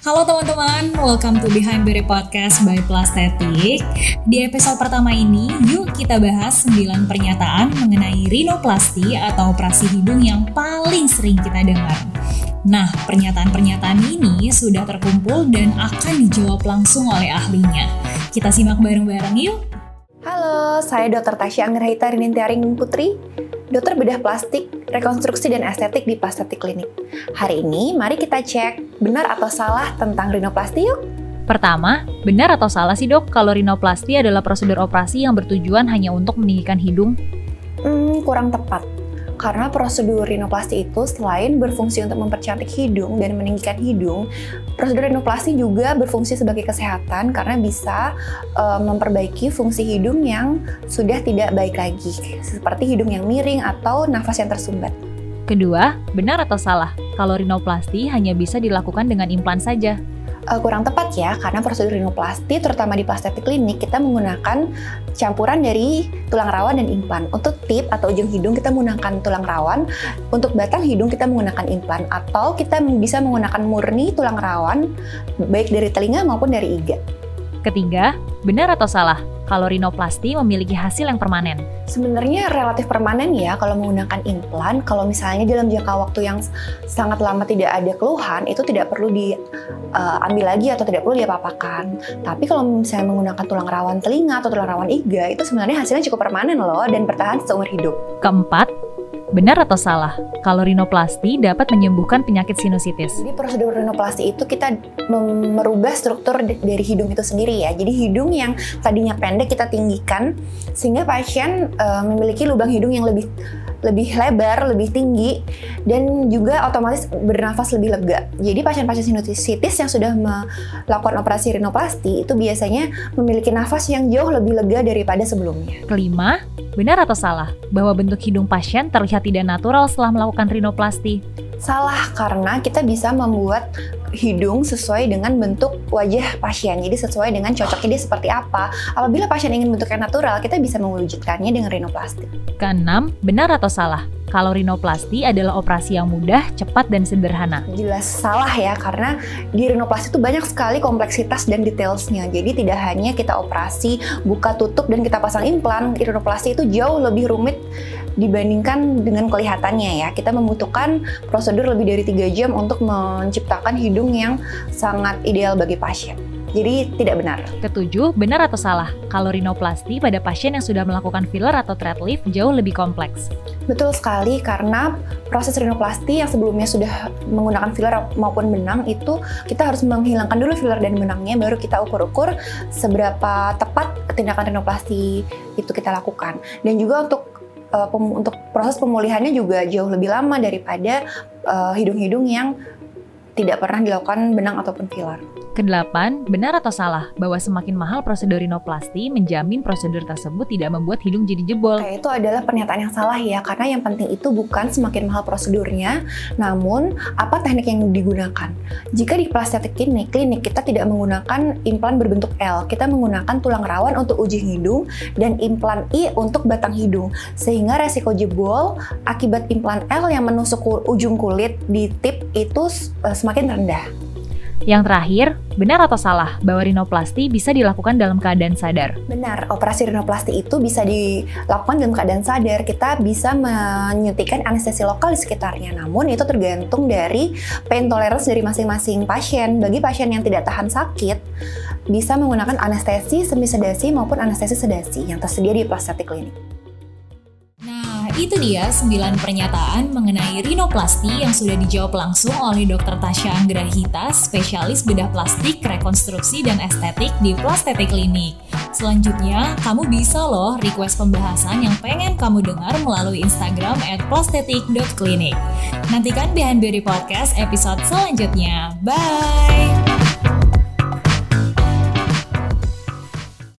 Halo teman-teman, welcome to Behind Berry Podcast by Plastetik. Di episode pertama ini, yuk kita bahas 9 pernyataan mengenai rinoplasti atau operasi hidung yang paling sering kita dengar. Nah, pernyataan-pernyataan ini sudah terkumpul dan akan dijawab langsung oleh ahlinya. Kita simak bareng-bareng yuk. Halo, saya Dr. Tasya Anggrahita Rinintiaring Putri, dokter bedah plastik, rekonstruksi dan estetik di Plastetik Klinik. Hari ini mari kita cek benar atau salah tentang rinoplasti yuk. Pertama, benar atau salah sih dok kalau rinoplasti adalah prosedur operasi yang bertujuan hanya untuk meninggikan hidung? Hmm, kurang tepat. Karena prosedur rinoplasti itu selain berfungsi untuk mempercantik hidung dan meninggikan hidung, prosedur rinoplasti juga berfungsi sebagai kesehatan karena bisa uh, memperbaiki fungsi hidung yang sudah tidak baik lagi, seperti hidung yang miring atau nafas yang tersumbat. Kedua, benar atau salah kalau rinoplasti hanya bisa dilakukan dengan implan saja? Uh, kurang tepat ya karena prosedur rinoplasti terutama di plastik klinik kita menggunakan campuran dari tulang rawan dan implan. Untuk tip atau ujung hidung kita menggunakan tulang rawan, untuk batang hidung kita menggunakan implan atau kita bisa menggunakan murni tulang rawan baik dari telinga maupun dari iga. Ketiga, benar atau salah kalau rinoplasti memiliki hasil yang permanen? Sebenarnya relatif permanen ya kalau menggunakan implan. Kalau misalnya dalam jangka waktu yang sangat lama tidak ada keluhan, itu tidak perlu diambil uh, lagi atau tidak perlu diapa-apakan. Tapi kalau misalnya menggunakan tulang rawan telinga atau tulang rawan iga, itu sebenarnya hasilnya cukup permanen loh dan bertahan seumur hidup. Keempat, Benar atau salah? Kalau rinoplasti dapat menyembuhkan penyakit sinusitis. Jadi prosedur rinoplasti itu kita merubah struktur dari hidung itu sendiri ya. Jadi hidung yang tadinya pendek kita tinggikan sehingga pasien uh, memiliki lubang hidung yang lebih lebih lebar, lebih tinggi, dan juga otomatis bernafas lebih lega. Jadi pasien-pasien sinusitis yang sudah melakukan operasi rinoplasti itu biasanya memiliki nafas yang jauh lebih lega daripada sebelumnya. Kelima, benar atau salah bahwa bentuk hidung pasien terlihat tidak natural setelah melakukan rinoplasti? Salah karena kita bisa membuat hidung sesuai dengan bentuk wajah pasien. Jadi sesuai dengan cocoknya dia seperti apa. Apabila pasien ingin bentuknya natural, kita bisa mewujudkannya dengan rinoplasti. Keenam, benar atau salah? Kalau rinoplasti adalah operasi yang mudah, cepat, dan sederhana. Jelas salah ya, karena di rinoplasti itu banyak sekali kompleksitas dan detailsnya. Jadi tidak hanya kita operasi, buka tutup, dan kita pasang implan, rinoplasti itu jauh lebih rumit dibandingkan dengan kelihatannya ya. Kita membutuhkan prosedur lebih dari tiga jam untuk menciptakan hidung yang sangat ideal bagi pasien. Jadi tidak benar. Ketujuh, benar atau salah? Kalau rinoplasti pada pasien yang sudah melakukan filler atau thread lift jauh lebih kompleks. Betul sekali karena proses rinoplasti yang sebelumnya sudah menggunakan filler maupun benang itu kita harus menghilangkan dulu filler dan benangnya baru kita ukur-ukur seberapa tepat tindakan rinoplasti itu kita lakukan. Dan juga untuk uh, untuk proses pemulihannya juga jauh lebih lama daripada eh, hidung-hidung uh, yang tidak pernah dilakukan benang ataupun filler. Kedelapan, benar atau salah bahwa semakin mahal prosedur rinoplasti menjamin prosedur tersebut tidak membuat hidung jadi jebol? Itu adalah pernyataan yang salah ya, karena yang penting itu bukan semakin mahal prosedurnya, namun apa teknik yang digunakan. Jika di plastik klinik, klinik kita tidak menggunakan implan berbentuk L, kita menggunakan tulang rawan untuk ujung hidung dan implan I untuk batang hidung, sehingga resiko jebol akibat implan L yang menusuk ujung kulit di tip itu eh, semakin rendah. Yang terakhir, benar atau salah bahwa rinoplasti bisa dilakukan dalam keadaan sadar? Benar, operasi rinoplasti itu bisa dilakukan dalam keadaan sadar. Kita bisa menyuntikkan anestesi lokal di sekitarnya. Namun itu tergantung dari pain tolerance dari masing-masing pasien. Bagi pasien yang tidak tahan sakit, bisa menggunakan anestesi semi sedasi maupun anestesi sedasi yang tersedia di plastik klinik. Itu dia 9 pernyataan mengenai rinoplasti yang sudah dijawab langsung oleh Dr. Tasya Anggrahita, spesialis bedah plastik, rekonstruksi, dan estetik di Plastetik Klinik. Selanjutnya, kamu bisa loh request pembahasan yang pengen kamu dengar melalui Instagram at plastetik.klinik. Nantikan Behind Beauty Podcast episode selanjutnya. Bye!